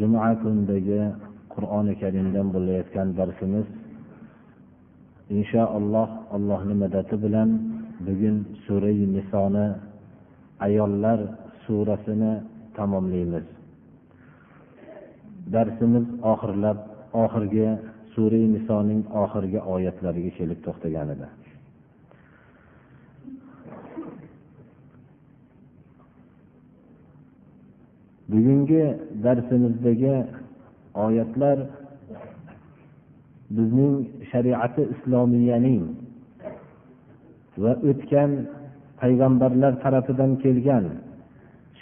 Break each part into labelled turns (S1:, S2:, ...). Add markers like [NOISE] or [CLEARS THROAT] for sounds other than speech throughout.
S1: Juma kunidagi qur'oni karimdan bo'layotgan darsimiz inshaalloh allohni madadi bilan bugun surai nisoni ayollar surasini tamomlaymiz. Darsimiz oxirlab oxirgi surai nisoning oxirgi oyatlariga kelib to'xtagan edi. Bugungi darsimizdagi oyatlar bizning shariati islomiyaning va o'tgan payg'ambarlar tarafidan kelgan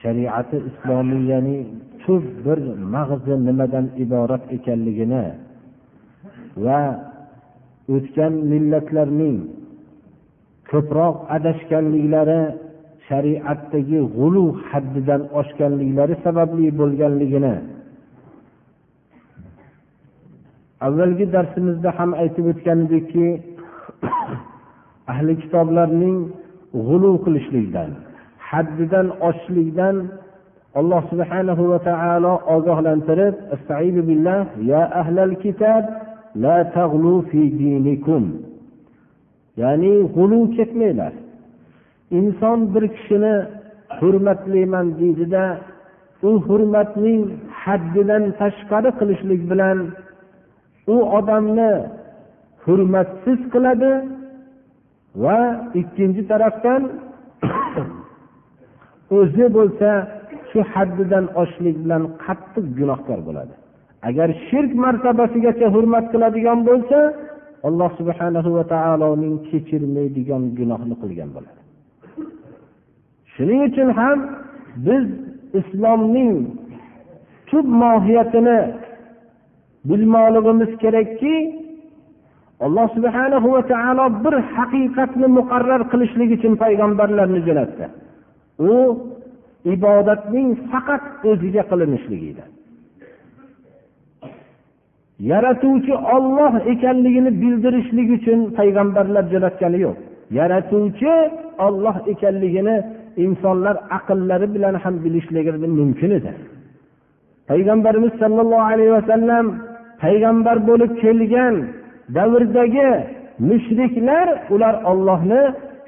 S1: shariati islomiyaning tub bir mag'zi nimadan iborat ekanligini va o'tgan millatlarning ko'proq adashganliklari shariatdagi g'ulu haddidan oshganliklari sababli bo'lganligini avvalgi darsimizda ham aytib o'tgan edikki [COUGHS] ahli kitoblarning g'ulu qilishlikdan haddidan oshishlikdan alloh subhanahu va taolo ogohlantirib billah ya ahlal kitob la tag'lu fi dinikum. Ya'ni g'ulu ketmanglar. Inson bir kishini hurmatlayman deydida u hurmatning haddidan tashqari qilishlik bilan u odamni hurmatsiz qiladi va ikkinchi tarafdan [COUGHS] o'zi bo'lsa shu haddidan oshishlik bilan qattiq gunohkor bo'ladi. Agar shirk martabasigacha hurmat qiladigan bo'lsa alloh subhanahu va taoloning kechirmaydigan gunohni qilgan bo'ladi. Shuning uchun ham biz islomning tub mohiyatini bilmoqligimiz kerakki alloh subhana va taolo bir haqiqatni muqarrar qilishlik uchun payg'ambarlarni jo'natdi. U ibodatning faqat o'ziga qilinishligi. Edi yaratuvchi olloh ekanligini bildirishlik uchun payg'ambarlar jo'natgani yo'q. Yaratuvchi olloh ekanligini insonlar aqllari bilan ham bilishligi mumkin edi. Payg'ambarimiz sollallohu alayhi vasallam payg'ambar bo'lib kelgan davrdagi mushriklar ular ollohni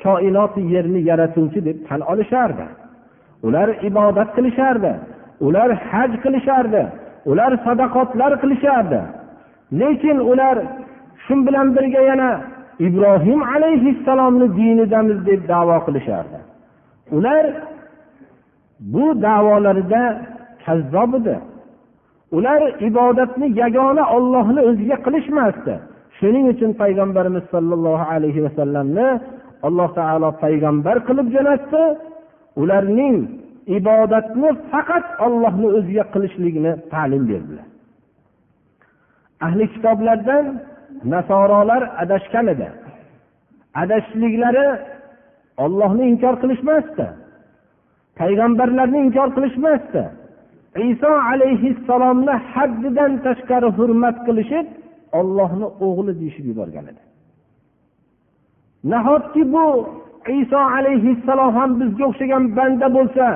S1: koinoti yerni yaratuvchi deb tan olishardi. Ular ibodat qilishardi ular haj qilishardi ular sadaqotlar qilishardi. Lekin ular shu bilan birga yana ibrohim alayhissalomni dinidamiz deb davo qilishardi. Ular bu davolarida kazzob edi. Ular ibodatni yagona ollohni o'ziga qilishmasdi. Shuning uchun payg'ambarimiz sollallohu alayhi vasallamni alloh taolo payg'ambar qilib jo'natdi. Ularning ibodatni faqat ollohni o'ziga qilishlikni ta'lim berdilar. Ahli kitoblardan nasorolar adashgan edi. Adashishliklari ollohni inkor qilishmasdi. Payg'ambarlarni inkor qilishmasdi. Iso alayhissalomni haddidan tashqari hurmat qilishib ollohni o'g'li deyishib yuborgan edi. Nahotki bu iso alayhissalom ham bizga o'xshagan banda bo'lsa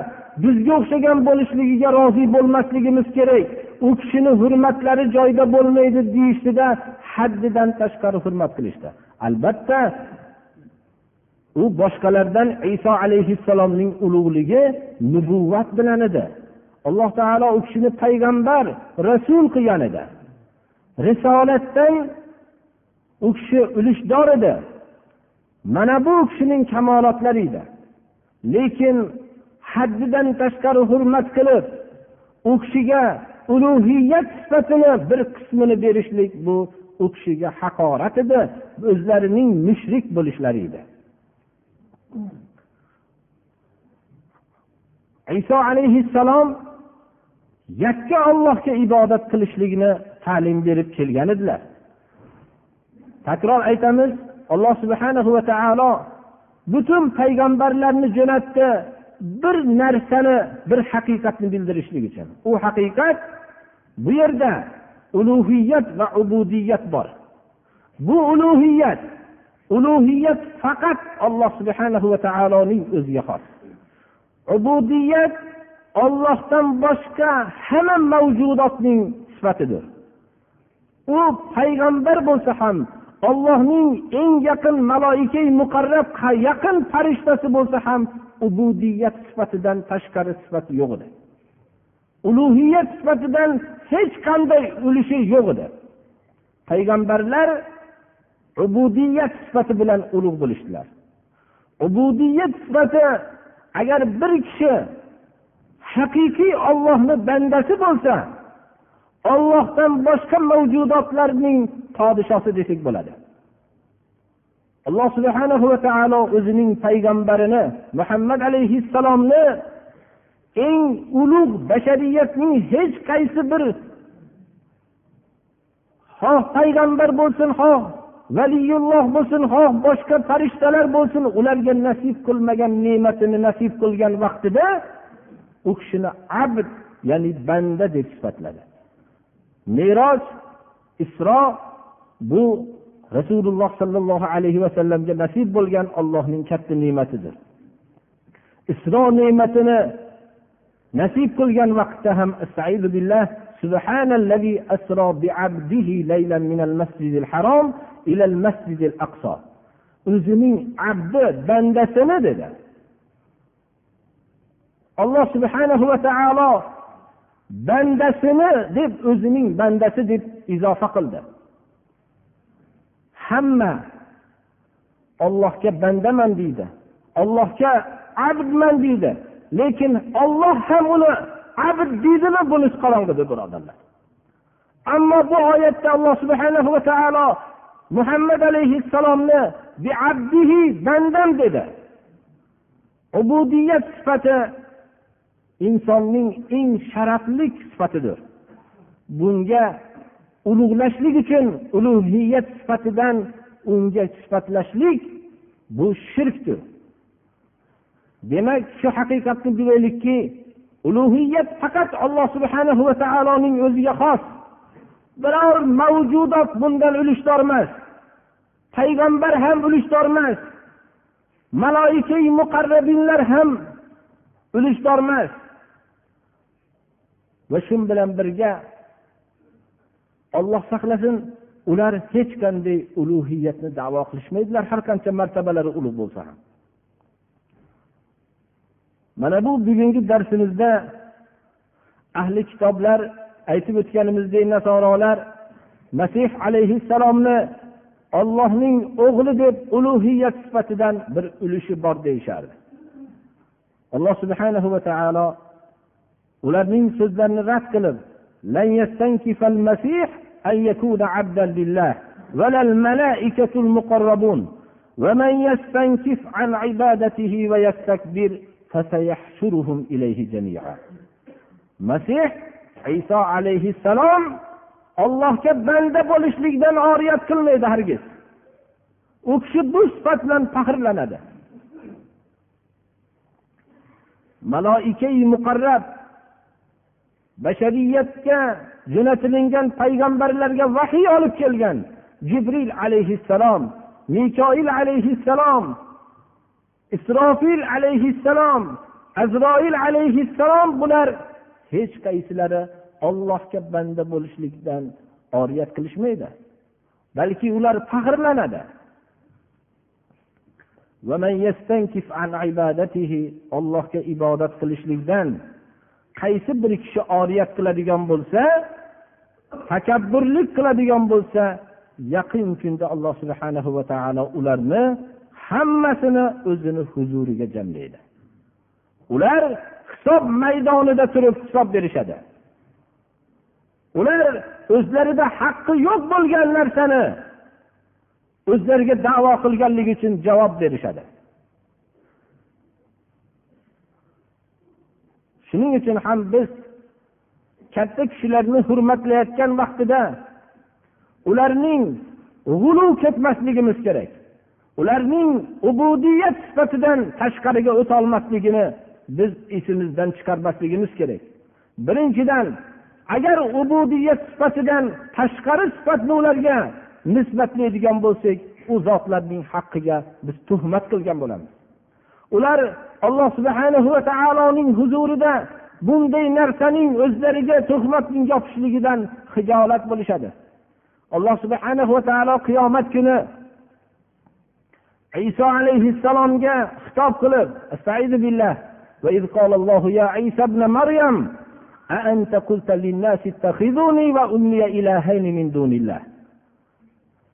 S1: bizga o'xshagan bo'lishligiga rozi bo'lmasligimiz kerak u kishini hurmatlari joyida bo'lmaydi deyishdida haddidan tashqari hurmat qilishdi. Albatta u boshqalardan iso alayhissalomning ulug'ligi nubuvvat bilan edi. Alloh taolo u kishini payg'ambar rasul qilgan edi. Risolatdan u kishi ulushdor edi. Mana bu kishining kamolotlari edi. Lekin haddidan tashqari hurmat qilib u kishiga ulug'iyat sifatini bir qismini berishlik bu u kishiga haqorat edi. O'zlarining mushrik bo'lishlari edi. Iso alayhissalom yakka ollohga ibodat qilishlikni ta'lim berib kelgan edilar. Takror aytamiz alloh subhanahu va taolo butun payg'ambarlarni jo'natdi bir narsani bir haqiqatni bildirishlik uchun. U haqiqat bu yerda ulug'iyat va ubudiyat bor. Bu ulug'iyat ulug'iyat faqat alloh subhana va taoloning o'ziga xos. Ubudiyat ollohdan boshqa hamma mavjudotning sifatidir. U payg'ambar bo'lsa ham ollohning eng yaqin maloika muqarrab yaqin farishtasi bo'lsa ham ubudiyat sifatidan tashqari sifati yo'q edi. Ulug'iyat sifatidan hech qanday ulushi yo'q edi. Payg'ambarlar ubudiyat sifati bilan ulug' bo'lishdilar. Ubudiyat sifati agar bir kishi haqiqiy ollohni bandasi bo'lsa ollohdan boshqa mavjudotlarning podshosi desak bo'ladi. Alloh subhana va taolo o'zining payg'ambarini muhammad alayhissalomni eng ulug' bashariyatning hech qaysi bir xoh payg'ambar bo'lsin xoh valiyulloh bo'lsin xoh boshqa farishtalar bo'lsin ularga nasib qilmagan ne'matini nasib qilgan vaqtida u kishini abd ya'ni banda deb sifatladi meroj isro bu rasululloh sollallohu alayhi vasallamga nasib bo'lgan ollohning katta ne'matidir isro ne'matini nasib qilgan vaqtda ham billah سبحان الذي أسرى بعبده ليلا من المسجد الحرام ilal masjidil aqso o'zining abdi bandasini dedi. Alloh subhanahu va taolo bandasini deb o'zining bandasi deb izofa qildi. Hamma ollohga bandaman deydi. Ollohga abdman deydi. Lekin olloh ham uni abd deydimi bunisi qorong'ida birodarlar ammo bu oyatda alloh subhanahu va taolo muhammad alayhissalomni bandam dedi. Ubudiyat sifati insonning eng sharafli sifatidir. Bunga ulug'lashlik uchun ulug'iyat sifatidan unga sifatlashlik bu shirkdir. Demak shu haqiqatni bilaylikki ulug'iyat faqat alloh subhana va taoloning o'ziga xos. Biror mavjudot bundan ulushdor emas payg'ambar ham ulushdor emas. Maloika muqarrabinlar ham ulushdor emas. Va shu bilan birga olloh saqlasin ular hech qanday ulug'iyatni davo qilishmaydilar har qancha martabalari ulug' bo'lsa ham. Mana bu bugungi darsimizda ahli kitoblar aytib o'tganimizdek nasorolar masih alayhissalomni ollohning o'g'li deb ulug'iyat sifatidan bir ulushi bor deyishardi alloh subhanahu va taolo ularning so'zlarini rad qilib أن يكون عبدا لله ولا الملائكة المقربون ومن يستنكف عن عبادته ويستكبر فسيحشرهم إليه جميعا مسيح عيسى عليه السلام allohga banda bo'lishlikdan oriyat qilmaydi hargiz. U kishi bu sifat bilan faxrlanadi. Maloikai muqarrab bashariyatga jo'natilingan payg'ambarlarga vahiy olib kelgan jibril alayhissalom mikoil alayhissalom isrofil alayhissalom azroil alayhissalom bular hech qaysilari ollohga banda bo'lishlikdan oriyat qilishmaydi. Balki ular faxrlanadi. Ollohga ibodat qilishlikdan qaysi bir kishi oriyat qiladigan bo'lsa takabburlik qiladigan bo'lsa yaqin kunda alloh subhana va taolo ularni hammasini o'zini huzuriga jamlaydi. Ular hisob maydonida turib hisob berishadi. ular o'zlarida haqqi yo'q bo'lgan narsani o'zlariga davo qilganligi uchun javob berishadi. Shuning uchun ham biz katta kishilarni hurmatlayotgan vaqtida ularning g'ulu ketmasligimiz kerak. Ularning ubudiyat sifatidan tashqariga o'tolmasligini biz esimizdan chiqarmasligimiz kerak. Birinchidan agar ubudiyat sifatidan tashqari sifatni ularga nisbatlaydigan bo'lsak u zotlarning haqqiga biz tuhmat qilgan bo'lamiz. Ular alloh subhana va taoloning huzurida bunday narsaning o'zlariga tuhmatni yopishligidan hijolat bo'lishadi. Alloh subhana va taolo qiyomat kuni iso alayhissalomga xitob qilib astaidu billah va ya isa ibn maryam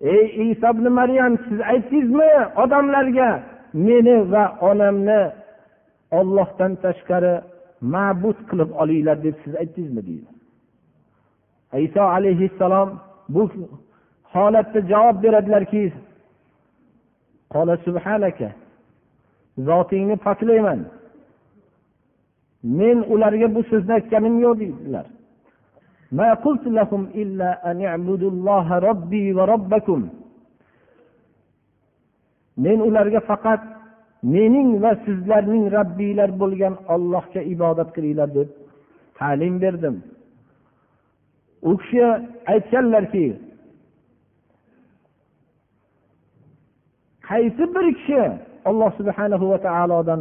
S1: ey iso ibn maryam siz aytdingizmi odamlarga? Meni va onamni ollohdan tashqari ma'bud qilib olinglar deb siz aytdingizmi deydi. Iso alayhissalom bu holatda javob beradilarki zotingni poklayman. Men ularga bu so'zni aytganim yo'q deydilar. Men ularga faqat mening va sizlarning rabbiylar bo'lgan ollohga ibodat qilinglar deb ta'lim berdim. U kishi aytganlarki qaysi bir kishi alloh subhanahu va taolodan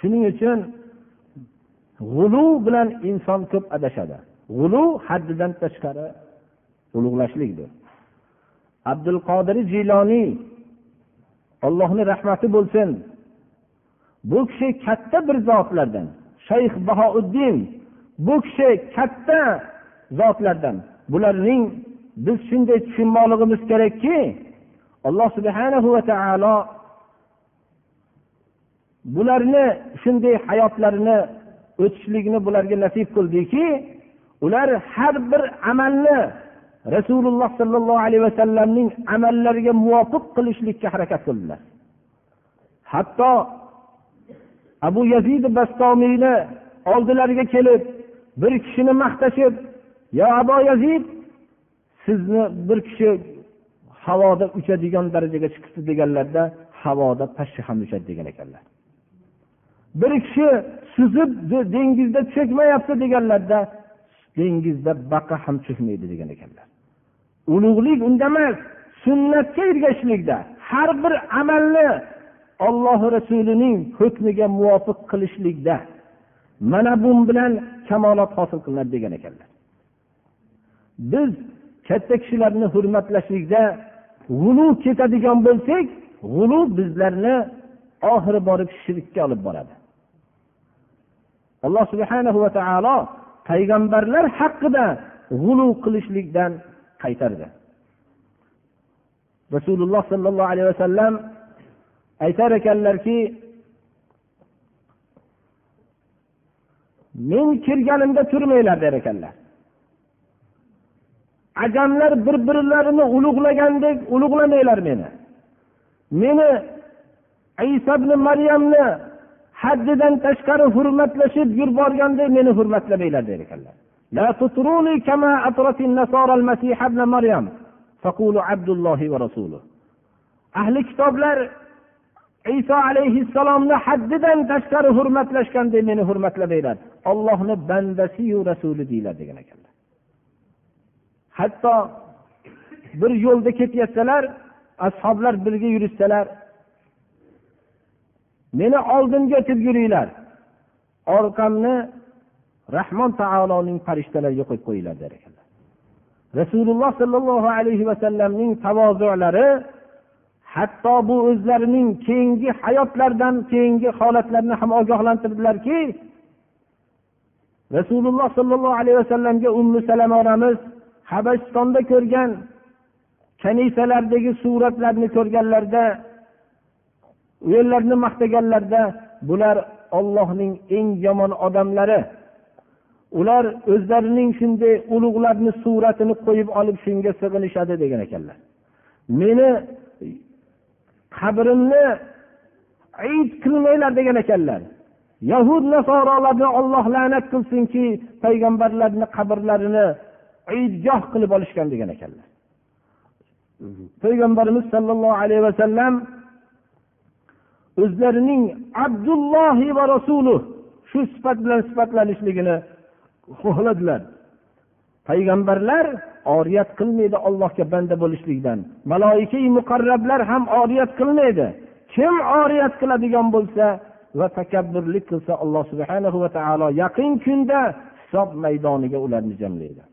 S1: shuning uchun g'ulu bilan inson ko'p adashadi. G'ulu haddidan tashqari ulug'lashlikdir. Abdul qodiri jiloniy allohni rahmati bo'lsin bu kishi katta bir zotlardan shayx bahouddin bu kishi katta zotlardan. Bularning biz shunday tushunmoqligimiz kerakki alloh subhanahu va taolo bularni shunday hayotlarini o'tishlikni bularga nasib qildiki ular har bir amalni rasululloh sollallohu alayhi vasallamning amallariga muvofiq qilishlikka harakat qildilar. Hatto abu yazid bastomiyni oldilariga kelib bir kishini maqtashib yo abu yazid sizni bir kishi havoda uchadigan darajaga chiqibdi deganlarda havoda pashsha ham uchadi degan ekanlar. Bir kishi suzib dengizda cho'kmayapti deganlarda dengizda baqa ham cho'kmaydi degan ekanlar. Ulug'lik unda emas sunnatga ergashishlikda har bir amalni ollohi rasulining hukmiga muvofiq qilishlikda mana bu bilan kamolot hosil qilinadi degan ekanlar. Biz katta kishilarni hurmatlashlikda g'ulu ketadigan bo'lsak g'ulu bizlarni oxiri borib shirkka olib boradi. Alloh subhana va taolo payg'ambarlar haqida g'ulu qilishlikdan qaytardi. Rasululloh sollallohu alayhi vasallam aytar ekanlarki men kirganimda turmanglar der ekanlar. Ajamlar bir birlarini ulug'lagandek ulug'lamanglar meni. Meni iso ibn maryamni haddidan tashqari hurmatlashib yuborgandek meni hurmatlamanglar der ekanlar لا تطروني كما أطرت النصارى المسيح ابن مريم فقولوا عبد الله ورسوله أهل kitoblar iso alayhissalomni haddidan tashqari hurmatlashgandek meni hurmatlamanglar ollohni bandasiyu rasuli deyiladi degan ekanlar hatto bir yo'lda ketayotsalar ashoblar birga yurishsalar meni oldimga o'tib yuringlar. Orqamni rahmon taoloning farishtalariga qo'yib qo'yinglar der ekanlar. Rasululloh sollallohu alayhi vasallamning tavozulari hatto bu o'zlarining keyingi hayotlaridan keyingi holatlarini ham ogohlantirdilarki rasululloh sollallohu alayhi vasallamga ummu salama onamiz habashistonda ko'rgan kanisalardagi suratlarni ko'rganlarida u yerlarni maqtaganlarida bular ollohning eng yomon odamlari. Ular o'zlarining shunday ulug'larni suratini qo'yib olib shunga sig'inishadi degan ekanlar. Meni qabrimni id qilmanglar degan ekanlar. Yahud nasorolarni olloh la'nat qilsinki payg'ambarlarni qabrlarini idgoh qilib olishgan degan ekanlar. Payg'ambarimiz sollallohu alayhi vasallam o'zlarining abdullohi va rasuluh shu sifat bilan sifatlanishligini xohladilar payg'ambarlar oriyat qilmaydi allohga banda bo'lishlikdan maloika muqarrablar ham oriyat qilmaydi kim oriyat qiladigan bo'lsa va takabburlik qilsa alloh subhanahu va taolo yaqin kunda hisob maydoniga ularni jamlaydi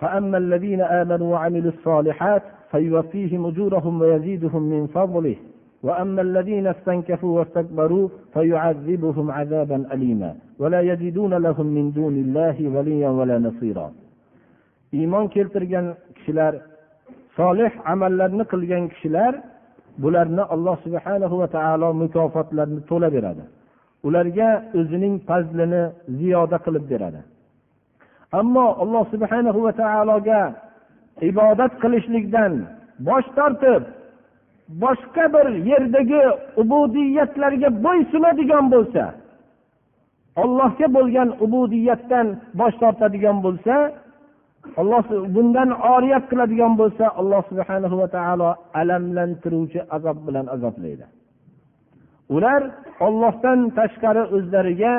S1: فأما الذين آمنوا وعملوا الصالحات فيوفيهم أجورهم ويزيدهم من فضله وأما الذين استنكفوا واستكبروا فيعذبهم عذابا أليما ولا يجدون لهم من دون الله وليا ولا نصيرا iymon keltirgan kishilar solih amallarni qilgan kishilar bularni alloh subhanahu va taolo mukofotlarini to'la beradi ularga o'zining fazlini ziyoda qilib beradi ammo alloh subhanahu va taologa ibodat qilishlikdan bosh tortib boshqa bir yerdagi ubudiyatlarga bo'ysunadigan bo'lsa ollohga bo'lgan ubudiyatdan bosh tortadigan bo'lsa alloh bundan oriyat qiladigan bo'lsa alloh subhana va taolo alamlantiruvchi azob bilan azoblaydi. Ular ollohdan tashqari o'zlariga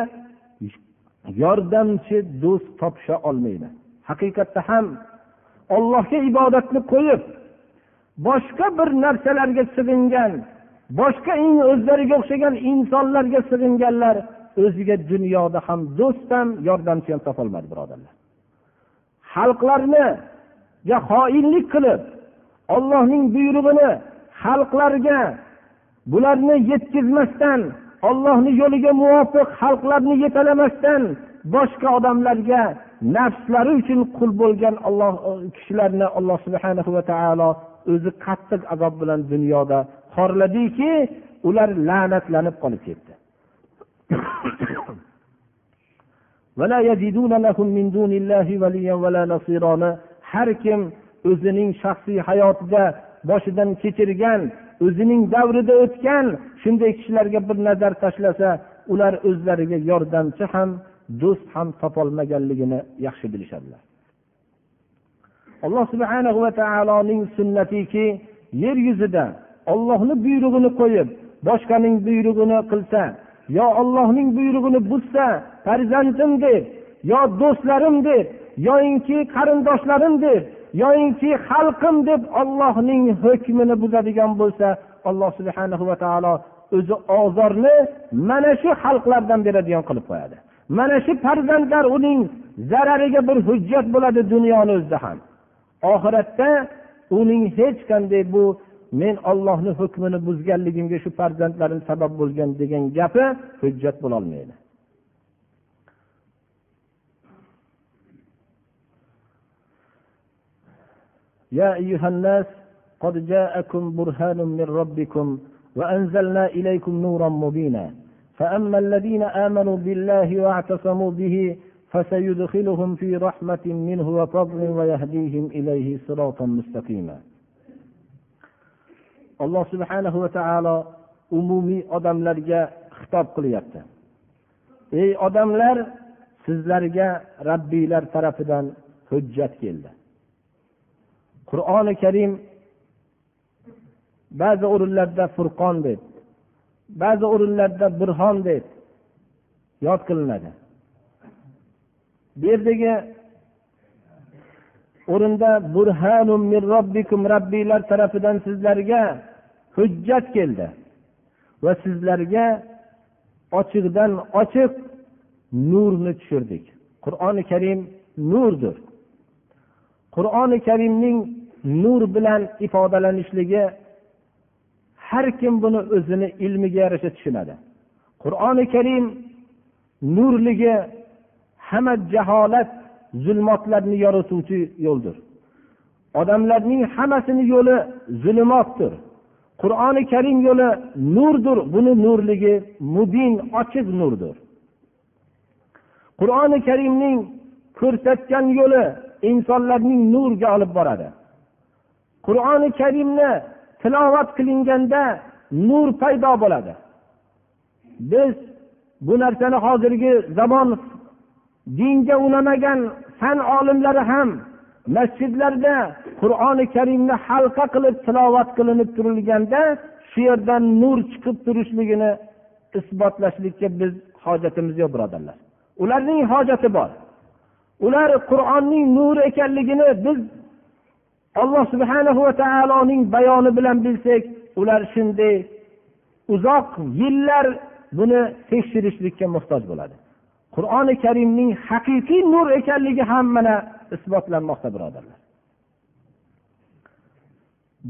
S1: yordamchi do'st topisha olmaydi. Haqiqatda ham ollohga ibodatni qo'yib boshqa bir narsalarga sig'ingan boshqa o'zlariga o'xshagan insonlarga sig'inganlar o'ziga dunyoda ham do'st ham yordamchi ham topolmadi birodarlar. Xalqlarniga xoinlik qilib ollohning buyrug'ini xalqlarga bularni yetkazmasdan ollohni yo'liga muvofiq xalqlarni yetalamasdan boshqa odamlarga nafslari uchun qul bo'lgan olloh e, kishilarni alloh subhana va taolo o'zi qattiq azob bilan dunyoda xorladiki ular la'natlanib qolib ketdi. [COUGHS] Har kim o'zining shaxsiy hayotida boshidan kechirgan o'zining davrida o'tgan shunday kishilarga bir nazar tashlasa ular o'zlariga yordamchi ham do'st ham topolmaganligini yaxshi bilishadilar. Alloh subhana va taoloning sunnatiki yer yuzida ollohni buyrug'ini qo'yib boshqaning buyrug'ini qilsa yo ollohning buyrug'ini buzsa farzandim deb yo do'stlarim deb yoyinki qarindoshlarim deb yoyinki xalqim deb ollohning hukmini buzadigan bo'lsa alloh subhana va taolo o'zi ozorni mana shu xalqlardan beradigan qilib qo'yadi. mana shu farzandlar uning zarariga bir hujjat bo'ladi dunyoni o'zida ham oxiratda uning hech qanday bu men ollohni hukmini buzganligimga shu farzandlarim sabab bo'lgan degan gapi hujjat bo'lolmaydi يا أيها الناس قد جاءكم برهان من ربكم وأنزلنا إليكم نورا مبينا فأما الذين آمنوا بالله واعتصموا به فسيدخلهم في رحمة منه وفضل ويهديهم إليه صراطا مستقيما alloh subhanahu va taolo umumiy odamlarga xitob qilyapti ey odamlar sizlarga rabbiylar tarafidan hujjat keldi qur'oni karim ba'zi o'rinlarda furqon deb ba'zi o'rinlarda burhon deb yod qilinadi. Bu yerdagi o'rinda burhanum min robbikum robbiylar tarafidan sizlarga hujjat keldi. Va sizlarga ochiqdan ochiq nurni tushirdik. Qur'oni karim nurdir. Qur'oni karimning nur bilan ifodalanishligi har kim buni o'zini ilmiga yarasha tushunadi. Qur'oni karim nurligi hamma jaholat zulmotlarni yorituvchi yo'ldir. Odamlarning hammasini yo'li zulmotdir. Qur'oni karim yo'li nurdir buni nurligi mubin ochiq nurdir. Qur'oni karimning ko'rsatgan yo'li insonlarning nurga olib boradi. Qur'oni karimni tilovat qilinganda nur paydo bo'ladi. Biz bu narsani hozirgi zamon dinga ulamagan fan olimlari ham masjidlarda qur'oni karimni halqa qilib tilovat qilinib turilganda shu yerdan nur chiqib turishligini isbotlashlikka biz hojatimiz yo'q birodarlar. Ularning hojati bor. Ular qur'onning nuri ekanligini biz alloh subhanahu va taoloning bayoni bilan bilsak ular shunday uzoq yillar buni tekshirishlikka muhtoj bo'ladi. Qur'oni karimning haqiqiy nur ekanligi ham mana isbotlanmoqda birodarlar.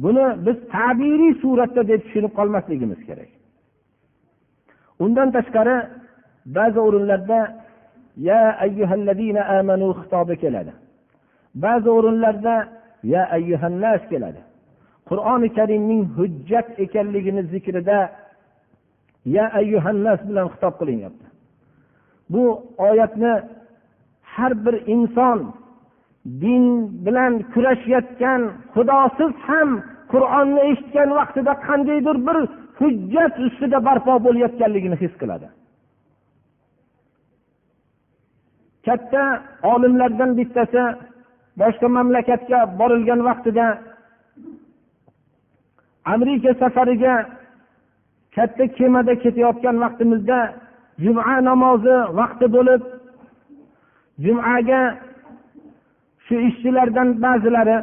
S1: Buni biz tabiriy suratda deb tushunib qolmasligimiz kerak. Undan tashqari ba'zi o'rinlarda ya ayyuhallazina amanu xitobi keladi. Ba'zi o'rinlarda ya ayyuhannas keladi. Qur'oni karimning hujjat ekanligini zikrida ya ayyuhannas bilan xitob qilinyapti. Bu oyatni har bir inson din bilan kurashayotgan xudosiz ham qur'onni eshitgan vaqtida qandaydir bir hujjat ustida barpo bo'layotganligini his qiladi. Katta olimlardan bittasi boshqa mamlakatga borilgan vaqtida amerika safariga katta kemada ketayotgan vaqtimizda juma namozi vaqti bo'lib jumaga shu ishchilardan ba'zilari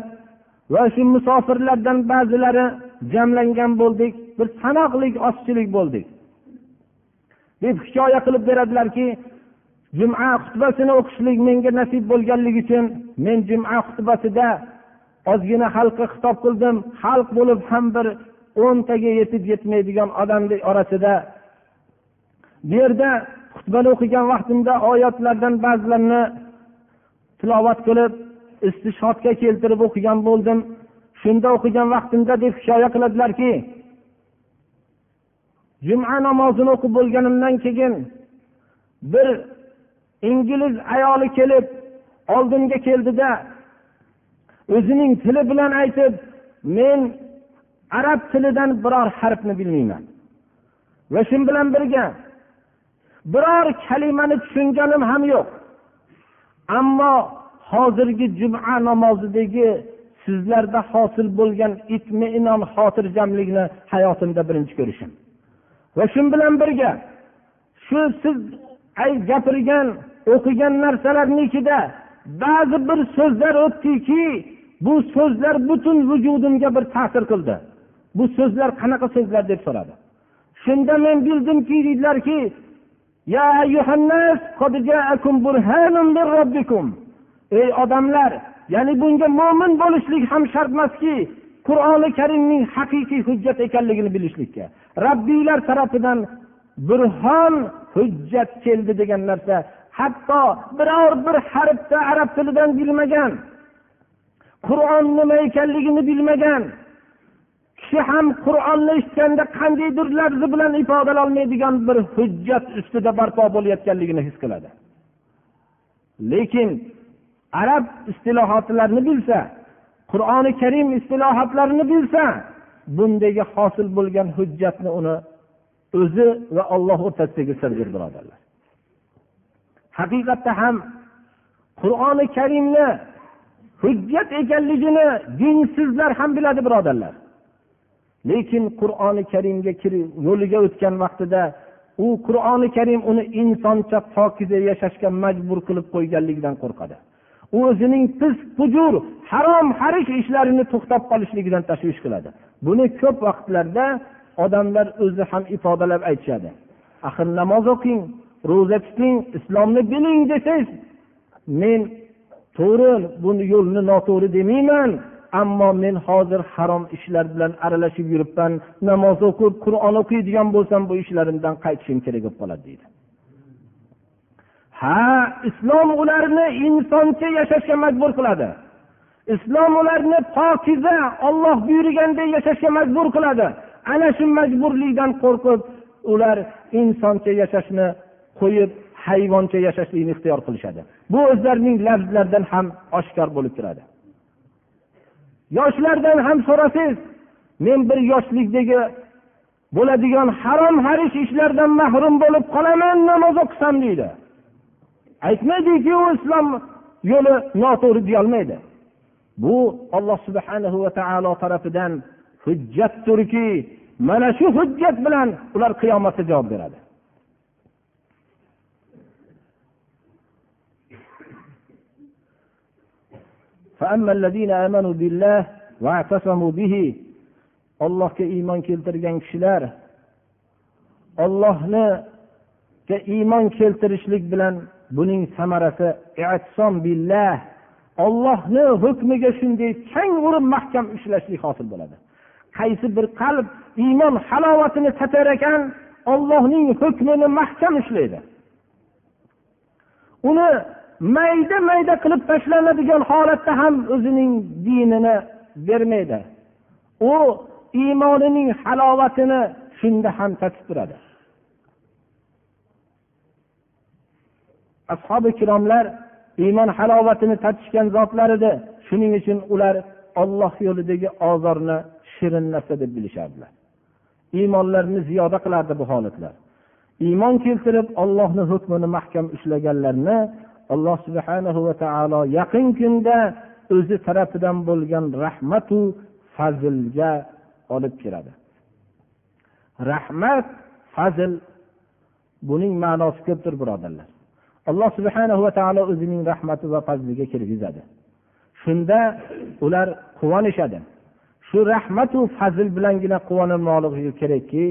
S1: va shu musofirlardan ba'zilari jamlangan bo'ldik. Bir sanoqli ozchilik bo'ldik. Deb hikoya qilib beradilarki juma xutbasini o'qishlik menga nasib bo'lganligi uchun men juma xutbasida ozgina xalqqa xitob qildim. Xalq bo'lib ham bir o'ntaga yetib yetmaydigan odamni orasida. Bu yerda xutbani o'qigan vaqtimda oyatlardan ba'zilarini tilovat qilib istishodga keltirib o'qigan bo'ldim. Shunda o'qigan vaqtimda deb hikoya qiladilarki juma namozini o'qib bo'lganimdan keyin bir ingliz ayoli kelib oldimga keldida o'zining tili bilan aytib men arab tilidan biror harfni bilmayman va shu bilan birga biror kalimani tushunganim ham yo'q. Ammo hozirgi juma namozidagi sizlarda hosil bo'lgan itmiinon xotirjamlikni hayotimda birinchi ko'rishim va shu bilan birga shu siz gapirgan o'qigan narsalarni ichida ba'zi bir so'zlar o'tdiki bu so'zlar butun vujudimga bir ta'sir qildi. Bu so'zlar qanaqa so'zlar deb so'radi. Shunda men bildimki deydilarki ey odamlar ya'ni bunga mo'min bo'lishlik ham shart emaski qur'oni karimning haqiqiy hujjat ekanligini bilishlikka. Rabbiylar tarafidan burhon hujjat keldi degan narsa hatto biror bir harfda arab tilidan bilmagan qur'on nima ekanligini bilmagan kishi ham qur'onni eshitganda qandaydir lafzi bilan ifodalolmaydigan bir hujjat ustida barpo bo'layotganligini his qiladi. Lekin arab istilohotlarini bilsa qur'oni karim istilohotlarini bilsa bundagi hosil bo'lgan hujjatni uni o'zi va olloh o'rtasidagi sirdir birodarlar. Haqiqatda ham qur'oni karimni hujjat ekanligini dinsizlar ham biladi birodarlar. Lekin qur'oni karimga yo'liga o'tgan vaqtida u qur'oni karim uni insoncha pokiza yashashga majbur qilib qo'yganligidan qo'rqadi. U o'zining fisq hujur harom harish ishlarini to'xtab qolishligidan tashvish qiladi. Buni ko'p vaqtlarda odamlar o'zi ham ifodalab aytishadi. Axir namoz o'qing. Ro'za tuting islomni biling desangiz men to'g'ri buni yo'lni noto'g'ri demayman ammo men hozir harom ishlar bilan aralashib yuribman namoz o'qib qur'on o'qiydigan bo'lsam bu ishlarimdan qaytishim kerak bo'lib qoladi deydi. Ha islom ularni insoncha yashashga majbur qiladi. Islom ularni pokiza olloh buyurganday yashashga majbur qiladi. Ana shu majburlikdan qo'rqib ular insoncha yashashni qo'yib hayvoncha yashashlikni ixtiyor qilishadi. Bu o'zlarining lafzlaridan ham oshkor bo'lib turadi. Yoshlardan ham so'rasangiz men bir yoshlikdagi bo'ladigan harom harish ishlardan mahrum bo'lib qolaman namoz o'qisam deydi. Aytmaydiki u islom yo'li noto'g'ri deyolmaydi. Bu olloh subhanahu va taolo tarafidan hujjatdirki mana shu hujjat bilan ular qiyomatda javob beradi. فأما الذين آمنوا بالله واعتصموا به ollohga iymon keltirgan kishilar ollohniga iymon keltirishlik bilan buning samarasi billah ollohni hukmiga shunday chang urib mahkam ushlashlik hosil bo'ladi qaysi bir qalb iymon halovatini tatar ekan ollohning hukmini mahkam ushlaydi uni mayda mayda qilib tashlanadigan holatda ham o'zining dinini bermaydi. U iymonining halovatini shunda ham tatib turadi. Ashobi ikromlar iymon halovatini tatishgan zotlar edi shuning uchun ular olloh yo'lidagi ozorni shirin narsa deb bilishardilar. Iymonlarini ziyoda qilardi bu holatlar. Iymon keltirib ollohni hukmini mahkam ushlaganlarni alloh subhanahu va taolo yaqin kunda o'zi tarafidan bo'lgan rahmatu fazlga olib kiradi. Rahmat fazl buning ma'nosi ko'pdir birodarlar. Alloh subhana va taolo o'zining rahmati va fazliga kirgizadi. Shunda ular quvonishadi. Shu rahmatu fazl bilangina quvonilmoqligi kerakki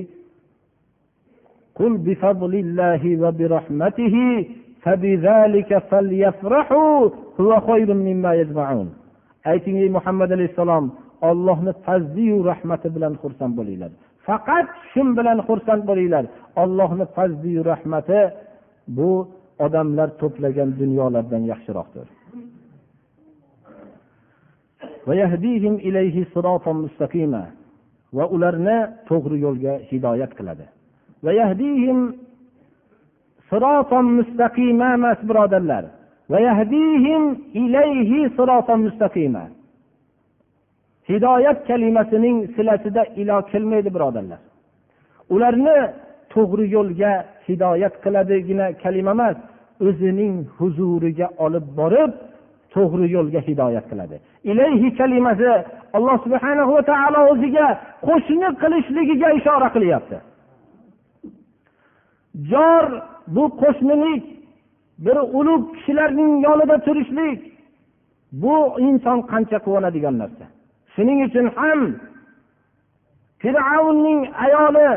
S1: ayting ey muhammad alayhissalom ollohni fazliyu rahmati bilan xursand bo'linglar faqat shun bilan xursand bo'linglar ollohni fazliyu rahmati bu odamlar to'plagan dunyolardan yaxshiroqdir va ularni to'g'ri yo'lga hidoyat qiladi emas birodarlar. Hidoyat kalimasining silasida ilo kelmaydi birodarlar. Ularni to'g'ri yo'lga hidoyat qiladigina kalima emas o'zining huzuriga olib borib to'g'ri yo'lga hidoyat qiladi. Ilayhi kalimasi alloh subhana va taolo o'ziga qo'shni qilishligiga ishora qilyapti. Jor bu qo'shnilik bir ulug' kishilarning yonida turishlik bu inson qancha quvonadigan narsa. Shuning uchun ham fir'avnning ayoli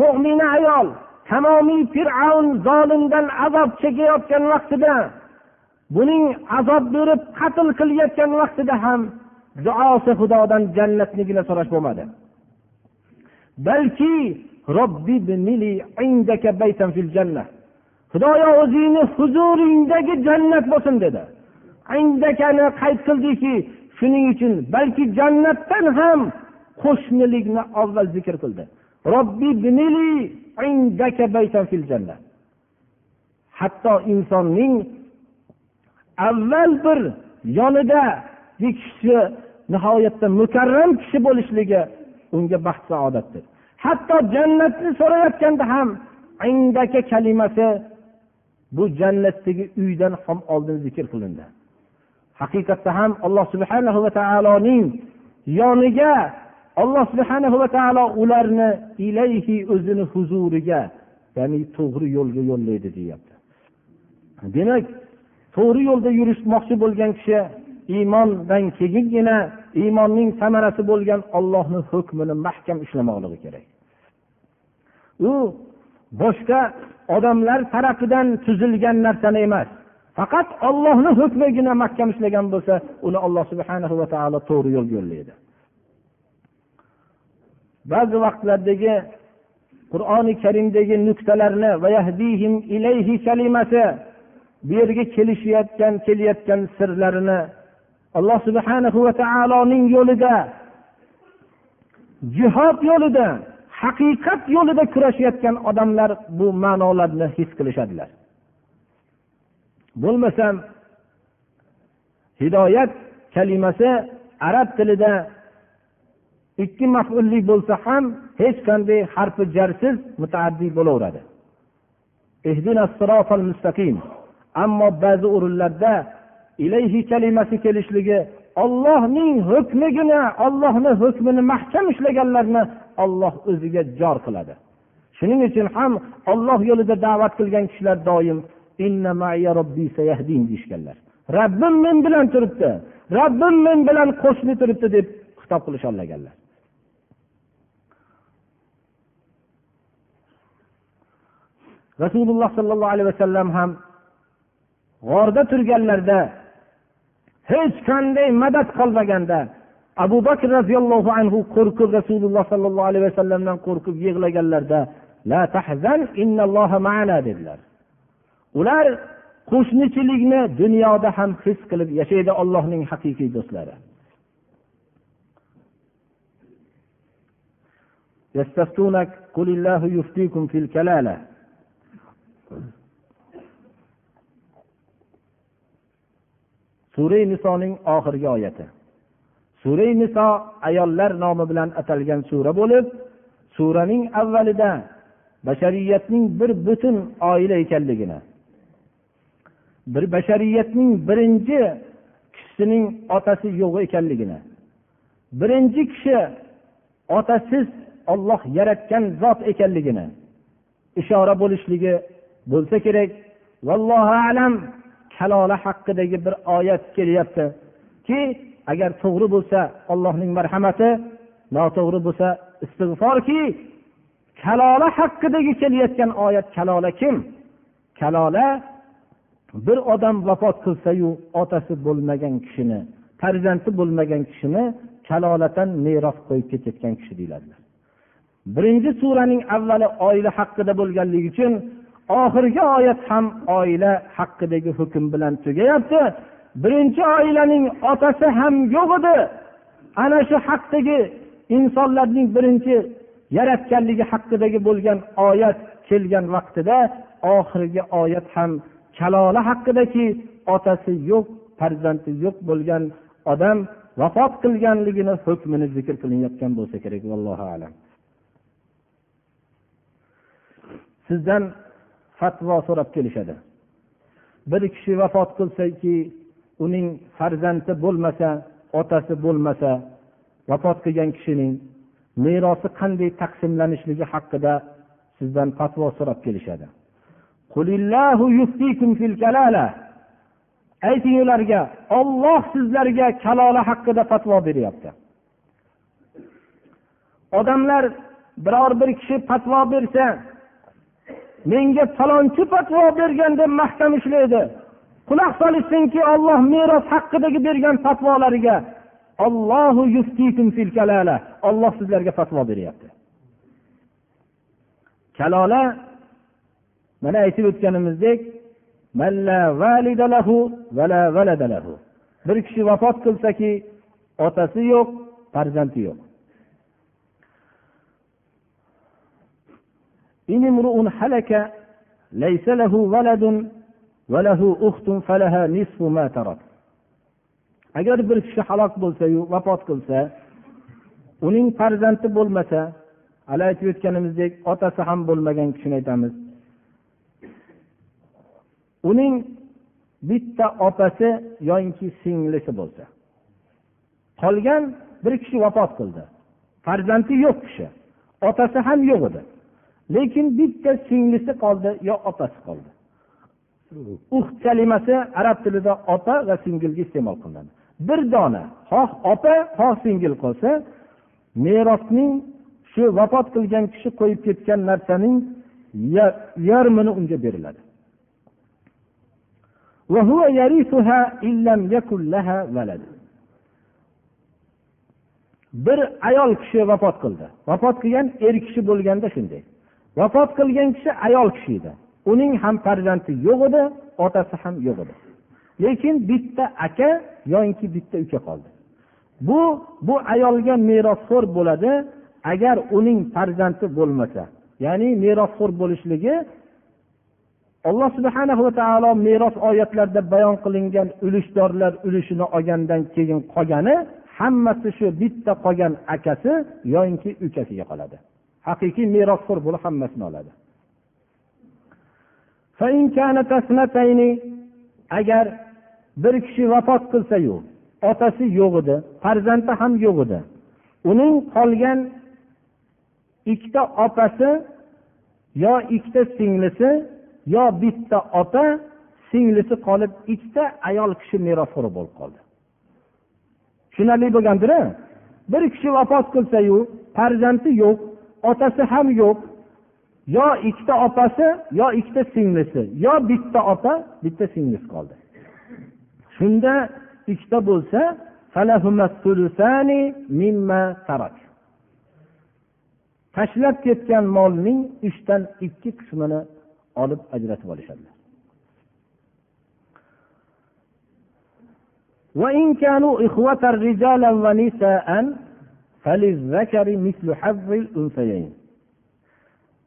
S1: mo'mina ayol tamomiy fir'avn zolimdan azob chekayotgan vaqtida buning azob berib qatl qilayotgan vaqtida ham duosi xudodan jannatnigina so'rash bo'lmadi. Balki xudoyo o'zingni huzuringdagi jannat bo'lsin dedi. Indakani qayd qildiki shuning uchun balki jannatdan ham qo'shnilikni avval zikr qildi. Hatto insonning avval bir yonida kishi nihoyatda mukarram kishi bo'lishligi unga baxt saodatdir hatto jannatni so'rayotganda ham indaka kalimasi bu jannatdagi uydan ham oldin zikr qilindi. Haqiqatda ham alloh subhanahu va taoloning yoniga alloh subhanahu va taolo ularni ilayhi o'zini huzuriga ya'ni to'g'ri yo'lga yo'llaydi deyapti. Demak to'g'ri yo'lda yurishmoqchi bo'lgan kishi iymondan keyingina iymonning samarasi bo'lgan ollohni hukmini mahkam ushlamoqligi kerak. U boshqa odamlar tarafidan tuzilgan narsani emas faqat ollohni hukmigina mahkam ushlagan bo'lsa uni alloh subhana va taolo to'g'ri yo'lga yo'llaydi. Ba'zi vaqtlardagi qur'oni karimdagi nuqtalarni kalimasi bu yerga kelishayotgan kelayotgan sirlarini alloh subhanahu va taoloning yo'lida jihod yo'lida haqiqat yo'lida kurashayotgan odamlar bu ma'nolarni his qilishadilar. Bo'lmasam hidoyat kalimasi arab tilida ikki mafullik bo'lsa ham hech qanday harfi jarsiz mutaaddiy bo'laveradi. Ammo ba'zi o'rinlarda ilayhi kalimasi kelishligi ollohning hukmigina ollohni hukmini mahkam ushlaganlarni olloh o'ziga jor qiladi. Shuning uchun ham olloh yo'lida da'vat qilgan kishilar doim deyishganlar. Rabbim men bilan turibdi rabbim men bilan qo'shni turibdi deb xitob qilisholmaganlar rasululloh sollallohu alayhi vasallam ham g'orda turganlarida hech qanday madad qolmaganda abu bakr roziyallohu anhu qo'rqib rasululloh sollallohu alayhi vasallamdan qo'rqib yig'laganlarida la tahzan ma'ana dedilar ular qo'shnichilikni dunyoda ham his qilib yashaydi ollohning haqiqiy do'stlari يستفتونك قل الله يفتيكم في الكلالة Sura nisoning oxirgi oyati. Sura niso ayollar nomi bilan atalgan sura bo'lib suraning avvalida bashariyatning bir butun oila ekanligini bir bashariyatning birinchi kishisining otasi yo'q ekanligini birinchi kishi otasiz olloh yaratgan zot ekanligini ishora bo'lishligi bo'lsa kerak. Vallohu alam. Kalola haqidagi bir oyat kelyaptiki agar to'g'ri bo'lsa allohning marhamati noto'g'ri bo'lsa istig'forki kalola haqidagi kelayotgan oyat kalola kim? Kalola bir odam vafot qilsayu otasi bo'lmagan kishini farzandi bo'lmagan kishini kalolatan meros qo'yib ketayotgan kishi deyiladilar birinchi suraning avvali oila haqida bo'lganligi uchun oxirgi oyat ham oila haqidagi hukm bilan tugayapti. Birinchi oilaning otasi ham yo'q edi. Ana shu haqdagi insonlarning birinchi yaratganligi haqidagi bo'lgan oyat kelgan vaqtida oxirgi oyat ham kalola haqidaki otasi yo'q farzandi yo'q bo'lgan odam vafot qilganligini hukmini zikr qilinayotgan bo'lsa kerak. Vallohu alam. Sizdan fatvo so'rab kelishadi. Bir kishi vafot qilsaki uning farzandi bo'lmasa otasi bo'lmasa vafot qilgan kishining merosi qanday taqsimlanishligi haqida sizdan fatvo so'rab kelishadi. Ayting ularga olloh sizlarga kalola haqida fatvo beryapti. Odamlar biror bir kishi fatvo bersa menga falonchi fatvo bergan deb mahkam ushlaydi quloq solishsinki olloh meros haqidagi bergan fatvolariga ollohu olloh sizlarga fatvo beryapti. Kalola mana aytib o'tganimizdek bir kishi vafot qilsaki otasi yo'q farzandi yo'q. إن امرؤ هلك ليس له ولد وله أخت فلها نصف ما ترك agar bir kishi halok bo'lsayu vafot qilsa uning farzandi bo'lmasa hali aytib o'tganimizdek otasi ham bo'lmagan kishini aytamiz uning bitta opasi yoinki singlisi bo'lsa qolgan bir kishi vafot qildi farzandi yo'q kishi otasi ham yo'q edi lekin bitta singlisi qoldi yo opasi qoldi. Uh kalimasi arab tilida ota va singilga iste'mol qilinadi. Bir dona xoh opa xoh singil qolsa merosning shu vafot qilgan kishi qo'yib ketgan narsaning yarmini unga beriladi. Bir ayol kishi vafot qildi. Vafot qilgan er kishi bo'lganda shunday. Vafot qilgan kishi ayol kishi edi. Uning ham farzandi yo'q edi otasi ham yo'q edi. Lekin bitta aka yoinki bitta uka qoldi. Bu bu ayolga merosxo'r bo'ladi agar uning farzandi bo'lmasa. Ya'ni merosxo'r bo'lishligi alloh subhana va taolo meros oyatlarida bayon qilingan ulushdorlar ulushini olgandan keyin qolgani hammasi shu bitta qolgan akasi yoinki ukasiga qoladi. Haqiqiy merosxo'r bo'lib hammasini oladi. Agar bir kishi vafot qilsayu otasi yo'q edi farzandi ham yo'q edi uning qolgan ikkita opasi yo ikkita singlisi yo bitta ota singlisi qolib ikkita ayol kishi merosxo'r bo'lib qoldi. Tushunarli bo'lgandir bir kishi vafot qilsayu farzandi yo'q otasi ham yo'q. Yo ikkita opasi yo ikkita singlisi. Yo bitta ota bitta singlisi qoldi. Shunda ikkita bo'lsa tashlab ketgan molning uchdan ikki qismini olib ajratib olishadilar.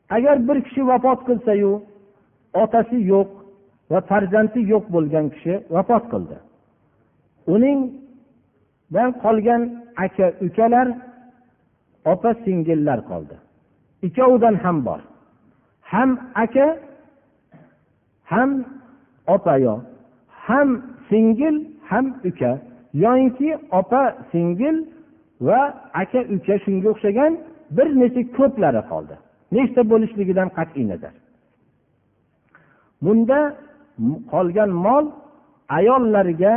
S1: Agar bir kishi vafot qilsayu otasi yo'q va farzandi yo'q bo'lgan kishi vafot qildi. Uningdan qolgan aka ukalar opa singillar qoldi. Ikkovidan ham bor. Ham aka ham opayo ham singil ham uka. Yoyinki opa singil va aka uka shunga o'xshagan bir necha ko'plari qoldi. Nechta bo'lishligidan qat'iy nazar. Bunda qolgan mol ayollarga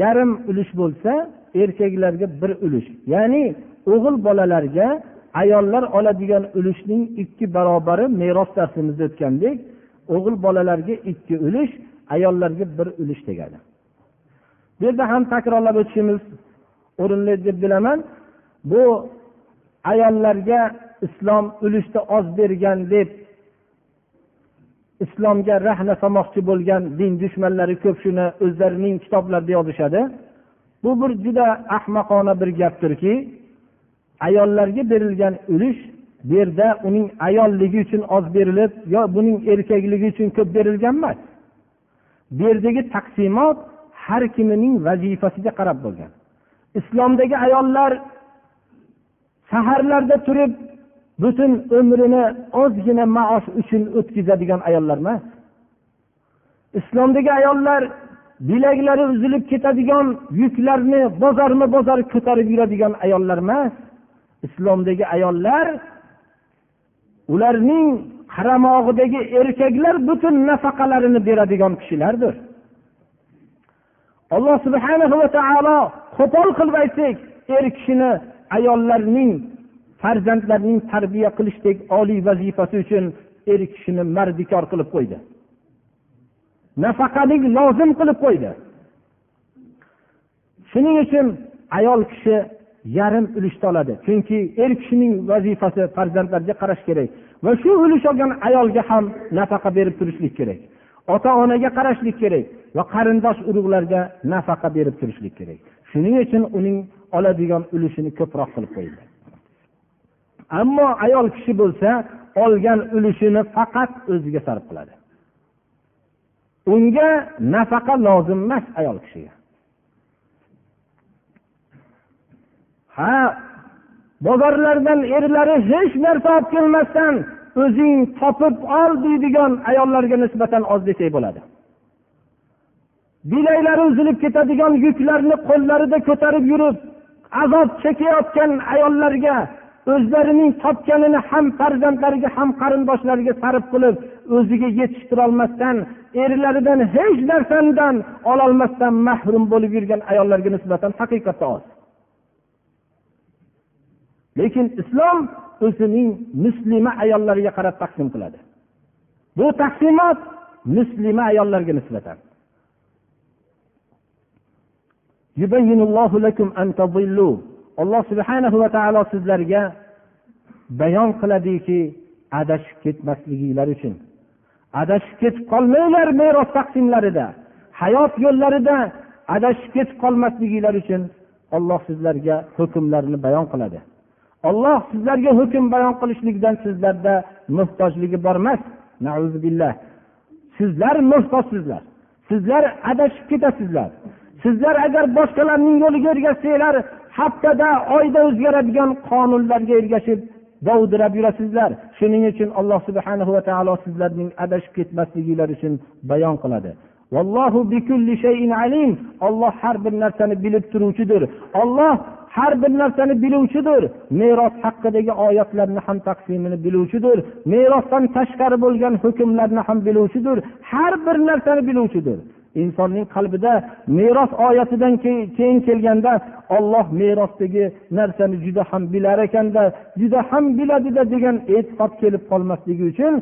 S1: yarim ulush bo'lsa erkaklarga bir ulush. Ya'ni o'g'il bolalarga ayollar oladigan ulushning ikki barobari meros darsimizda o'tgandek o'g'il bolalarga ikki ulush ayollarga bir ulush degani bu yerda ham takrorlab o'tishimiz o'rinli deb bilaman. Bu ayollarga islom ulushda oz bergan deb islomga rahna solmoqchi bo'lgan din dushmanlari ko'p shuni o'zlarining kitoblarida yozishadi. Bu bir juda ahmoqona bir gapdirki ayollarga berilgan ulush bu yerda uning ayolligi uchun oz berilib yo buning erkakligi uchun ko'p berilgan emas. Bu yerdagi taqsimot har kimining vazifasiga qarab bo'lgan. Islomdagi ayollar saharlarda turib butun umrini ozgina maosh uchun o'tkazadigan ayollar emas. Islomdagi ayollar bilaklari uzilib ketadigan yuklarni bozorma bozor ko'tarib yuradigan ayollar emas. Islomdagi ayollar ularning qaramog'idagi erkaklar butun nafaqalarini beradigan kishilardir. Alloh subhana va taolo qo'pol qilib aytsak er kishini ayollarning farzandlarning tarbiya qilishdek oliy vazifasi uchun er kishini mardikor qilib qo'ydi. Nafaqalik lozim qilib qo'ydi. Shuning uchun ayol kishi yarim ulushni oladi. Chunki er kishining vazifasi farzandlarga qarash kerak va shu ulush olgan ayolga ham nafaqa berib turishlik kerak. Ota onaga qarashlik kerak va qarindosh urug'larga nafaqa berib turishlik kerak. Shuning uchun uning oladigan ulushini ko'proq qilib qo'yildi ammo ayol kishi bo'lsa olgan ulushini faqat o'ziga sarf qiladi. Unga nafaqa lozim emas ayol kishiga. Ha bozorlardan erlari hech narsa olib kelmasdan o'zing topib ol deydigan ayollarga nisbatan oz desak bo'ladi. Bilaklari uzilib ketadigan yuklarni qo'llarida ko'tarib yurib azob chekayotgan ayollarga o'zlarining topganini ham farzandlariga ham qarindoshlariga sarf qilib o'ziga yetishtirolmasdan erlaridan hech narsadan ololmasdan mahrum bo'lib yurgan ayollarga nisbatan haqiqatda oz. Lekin islom o'zining muslima ayollariga qarab taqsim qiladi. Bu taqsimot muslima ayollarga nisbatan. Alloh subhanahu va taolo sizlarga bayon qiladiki adashib ketmasliginglar uchun. Adashib ketib qolmanglar meros taqsimlarida hayot yo'llarida adashib ketib qolmasliginglar uchun olloh sizlarga hukmlarni bayon qiladi. Olloh sizlarga hukm bayon qilishlikdan sizlarda muhtojligi bor emas. Sizlar muhtojsizlar. Sizlar adashib ketasizlar. Sizlar agar boshqalarning yo'liga ergashsanglar haftada oyda o'zgaradigan qonunlarga ergashib dovdirab yurasizlar. Shuning uchun alloh subhana va taolo sizlarning adashib ketmasliginglar uchun bayon qiladi. Olloh har bir narsani bilib turuvchidir. Olloh har bir narsani biluvchidir. Meros haqidagi oyatlarni ham taqsimini biluvchidir. Merosdan tashqari bo'lgan hukmlarni ham biluvchidir. Har bir narsani biluvchidir. Insonning qalbida meros oyatidan keyin kelganda olloh merosdagi narsani juda ham bilar ekanda juda ham biladida degan e'tiqod kelib qolmasligi uchun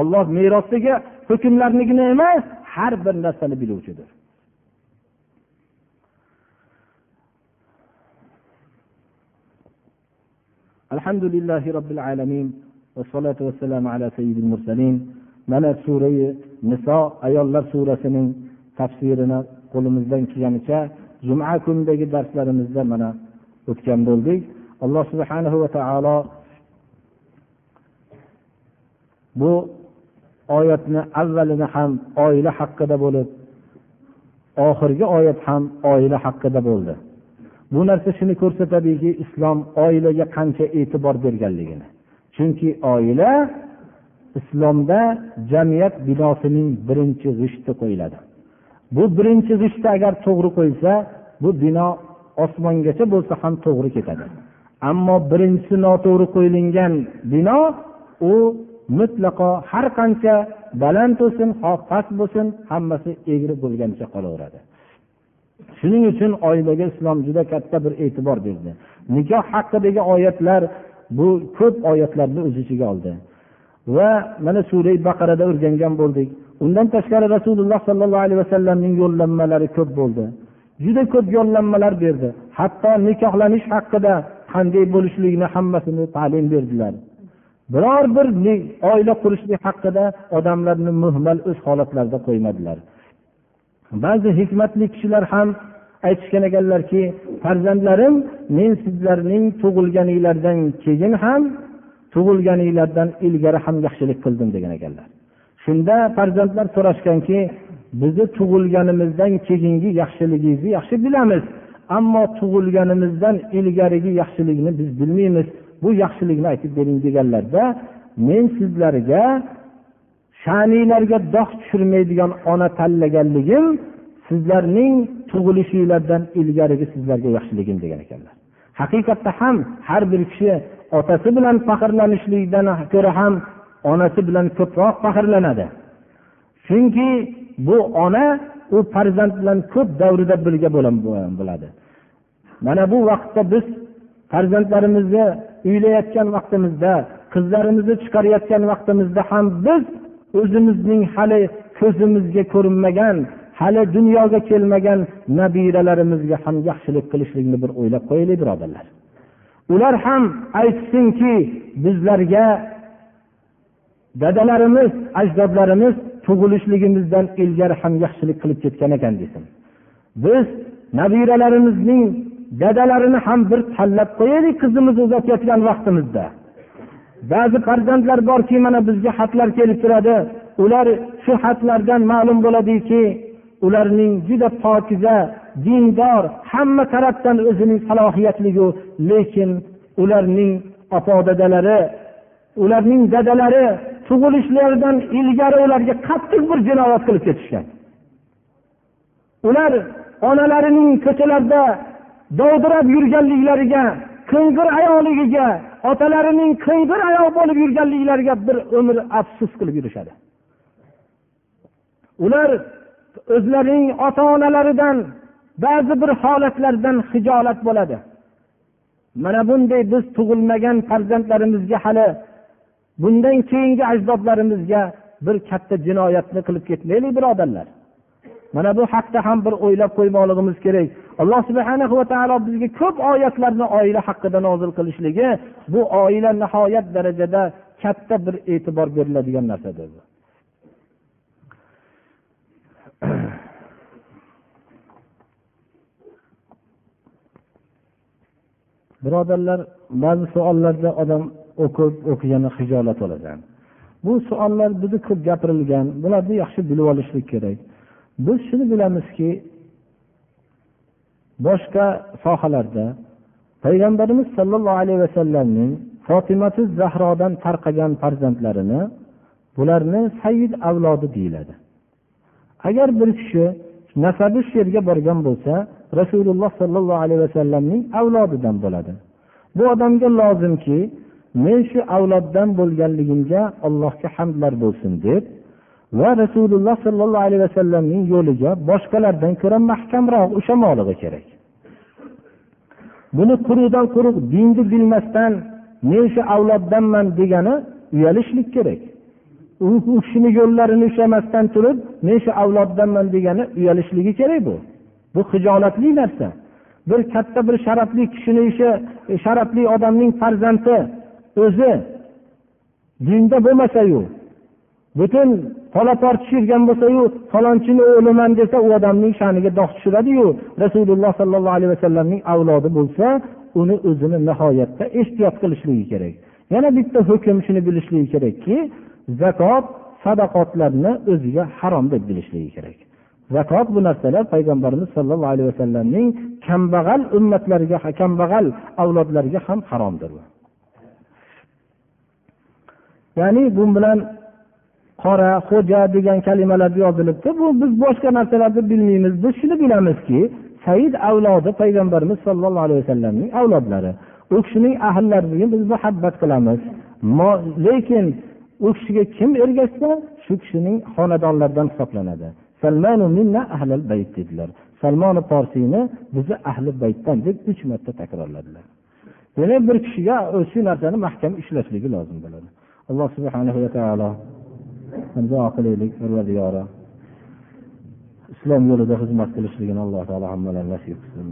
S1: olloh merosdagi hukmlarnigina emas har bir narsani biluvchidir. alhamdulillahi robbil alamin vassalotu vassalamu ala sayyidil mursalin. Mana surai niso ayollar surasining tafsirini qo'limizdan kelganicha juma kunidagi darslarimizda mana o'tgan bo'ldik. Alloh subhanahu va taolo bu oyatni avvalini ham oila haqida bo'lib oxirgi oyat ham oila haqida bo'ldi. Bu narsa shuni ko'rsatadiki islom oilaga qancha e'tibor berganligini. Chunki oila islomda jamiyat binosining birinchi g'ishti qo'yiladi. Bu birinchi g'ishti agar to'g'ri qo'yilsa bu bino osmongacha bo'lsa ham to'g'ri ketadi. Ammo birinchisi noto'g'ri qo'yilgan bino u mutlaqo har qancha baland bo'lsin ho past bo'lsin hammasi egri bo'lganicha qolaveradi. Shuning uchun oilaga islom juda katta bir e'tibor berdi. Nikoh haqidagi oyatlar bu ko'p oyatlarni o'z ichiga oldi. Va mana sura baqarada o'rgangan bo'ldik. Undan tashqari rasululloh sollallohu alayhi vasallamning yo'llanmalari ko'p bo'ldi. Juda ko'p yo'llanmalar berdi. Hatto nikohlanish haqida qanday bo'lishligini hammasini ta'lim berdilar. Biror bir oila qurishlik haqida odamlarni muhmal o'z holatlarida qo'ymadilar. Ba'zi hikmatli kishilar ham aytishgan ekanlarki farzandlarim men sizlarning tug'ilganinglardan keyin ham tug'ilganinglardan ilgari ham yaxshilik qildim degan ekanlar. Shunda farzandlar so'rashganki bizni tug'ilganimizdan keyingi yaxshiligingizni yaxshi bilamiz ammo tug'ilganimizdan ilgarigi yaxshilikni biz bilmaymiz bu yaxshilikni aytib bering deganlarda men sizlarga sha'niylarga dog' tushirmaydigan ona tanlaganligim sizlarning tug'ilishinglardan ilgarigi sizlarga yaxshiligim degan ekanlar. Haqiqatda ham har bir kishi otasi bilan faxrlanishlikdan ko'ra ham onasi bilan ko'proq faxrlanadi. Chunki bu ona u farzand bilan ko'p davrida birga bo'ladi. Mana bu vaqtda biz farzandlarimizni uylayotgan vaqtimizda qizlarimizni chiqarayotgan vaqtimizda ham biz o'zimizning hali ko'zimizga ko'rinmagan hali dunyoga kelmagan nabiralarimizga ham yaxshilik qilishlikni bir o'ylab qo'yaylik birodarlar. Ular ham aytsinki bizlarga dadalarimiz ajdodlarimiz tug'ilishligimizdan ilgari ham yaxshilik qilib ketgan ekan desin. Biz nabiralarimizning dadalarini ham bir tanlab qo'yaylik qizimizni uzatayotgan vaqtimizda. Ba'zi farzandlar borki mana bizga xatlar kelib turadi. Ular shu xatlardan ma'lum bo'ladiki ularning juda pokiza dindor hamma tarafdan o'zining salohiyatligi lekin ularning ota dadalari ularning dadalari tug'ilishlaridan ilgari ularga qattiq bir jinoyat qilib ketishgan. Ular onalarining ko'chalarda dovdirab yurganliklariga qing'ir ayoligiga otalarining qing'ir ayol bo'lib yurganliklariga bir umr afsus qilib yurishadi. Ular o'zlarining ota onalaridan ba'zi bir holatlardan hijolat bo'ladi. Mana bunday biz tug'ilmagan farzandlarimizga hali bundan keyingi ajdodlarimizga bir katta jinoyatni qilib ketmaylik birodarlar. Mana bu haqda ham bir o'ylab qo'ymoqligimiz kerak. Alloh subhana va taolo bizga ko'p oyatlarni oila haqida nozil qilishligi bu oila nihoyat darajada katta bir e'tibor beriladigan narsadir. [CLEARS THROAT] Birodarlar ba'zi savollarda odam o'qib o'qigani hijolat oladi bu savollar juda ko'p gapirilgan bularni yaxshi bilib olishlik kerak. Biz shuni bilamizki boshqa sohalarda payg'ambarimiz sollallohu alayhi vasallamning fotimati zahrodan tarqagan farzandlarini bularni sayyid avlodi deyiladi. Agar bir kishi nasabi shu yerga borgan bo'lsa rasululloh sollallohu alayhi vasallamning avlodidan bo'ladi. Bu odamga lozimki men shu avloddan bo'lganligimga allohga hamdlar bo'lsin deb va rasululloh sollallohu alayhi vasallamning yo'liga boshqalardan ko'ra mahkamroq ushlamoqligi kerak. Buni quruqdan quruq dinni bilmasdan men shu avloddanman degani uyalishlik kerak. U kishini yo'llarini ushlamasdan turib men shu avloddanman degani uyalishligi kerak bu. Bu hijolatli narsa. Bir katta bir sharafli kishini ishi sharafli odamning farzandi o'zi dinda bo'lmasayu butun polapor tushirgan bo'lsayu falonchini o'g'liman desa u odamning sha'niga dog' tushiradiyu rasululloh sollallohu alayhi vasallamning avlodi bo'lsa uni o'zini nihoyatda ehtiyot qilishligi kerak. Yana bitta hukm shuni bilishligi kerakki zakot sadaqotlarni o'ziga harom deb bilishligi kerak. Zakot bu narsalar payg'ambarimiz sollallohu alayhi vasallamning kambag'al ummatlariga kambag'al avlodlariga ham haromdir. Ya'ni bu bilan qora xo'ja degan kalimalar yozilibdi. Bu biz boshqa narsalarni bilmaymiz. Biz shuni bilamizki said avlodi payg'ambarimiz sollallohu alayhi vasallamning avlodlari. U kishining ahllariga biz muhabbat qilamiz. Lekin u kishiga kim ergashsa shu kishining xonadonlaridan hisoblanadi. Dedilar. Salmoni forsiyni bizni ahli baytdan deb uch marta takrorladilar. Demak bir kishiga shu narsani mahkam ushlashligi lozim bo'ladi. Alloh subhanahu va taolo duo qilaylik parvardigori islom yo'lida xizmat qilishligini alloh taolo hammalarni nasib qilsin.